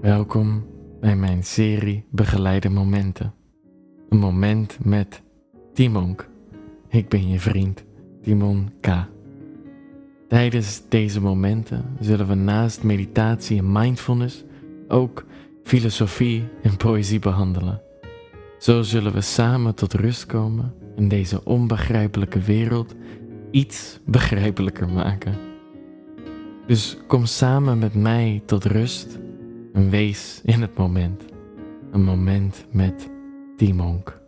Welkom bij mijn serie Begeleide Momenten. Een moment met Timonk. Ik ben je vriend, Timon K. Tijdens deze momenten zullen we naast meditatie en mindfulness ook filosofie en poëzie behandelen. Zo zullen we samen tot rust komen in deze onbegrijpelijke wereld iets begrijpelijker maken. Dus kom samen met mij tot rust en wees in het moment. Een moment met Timonk.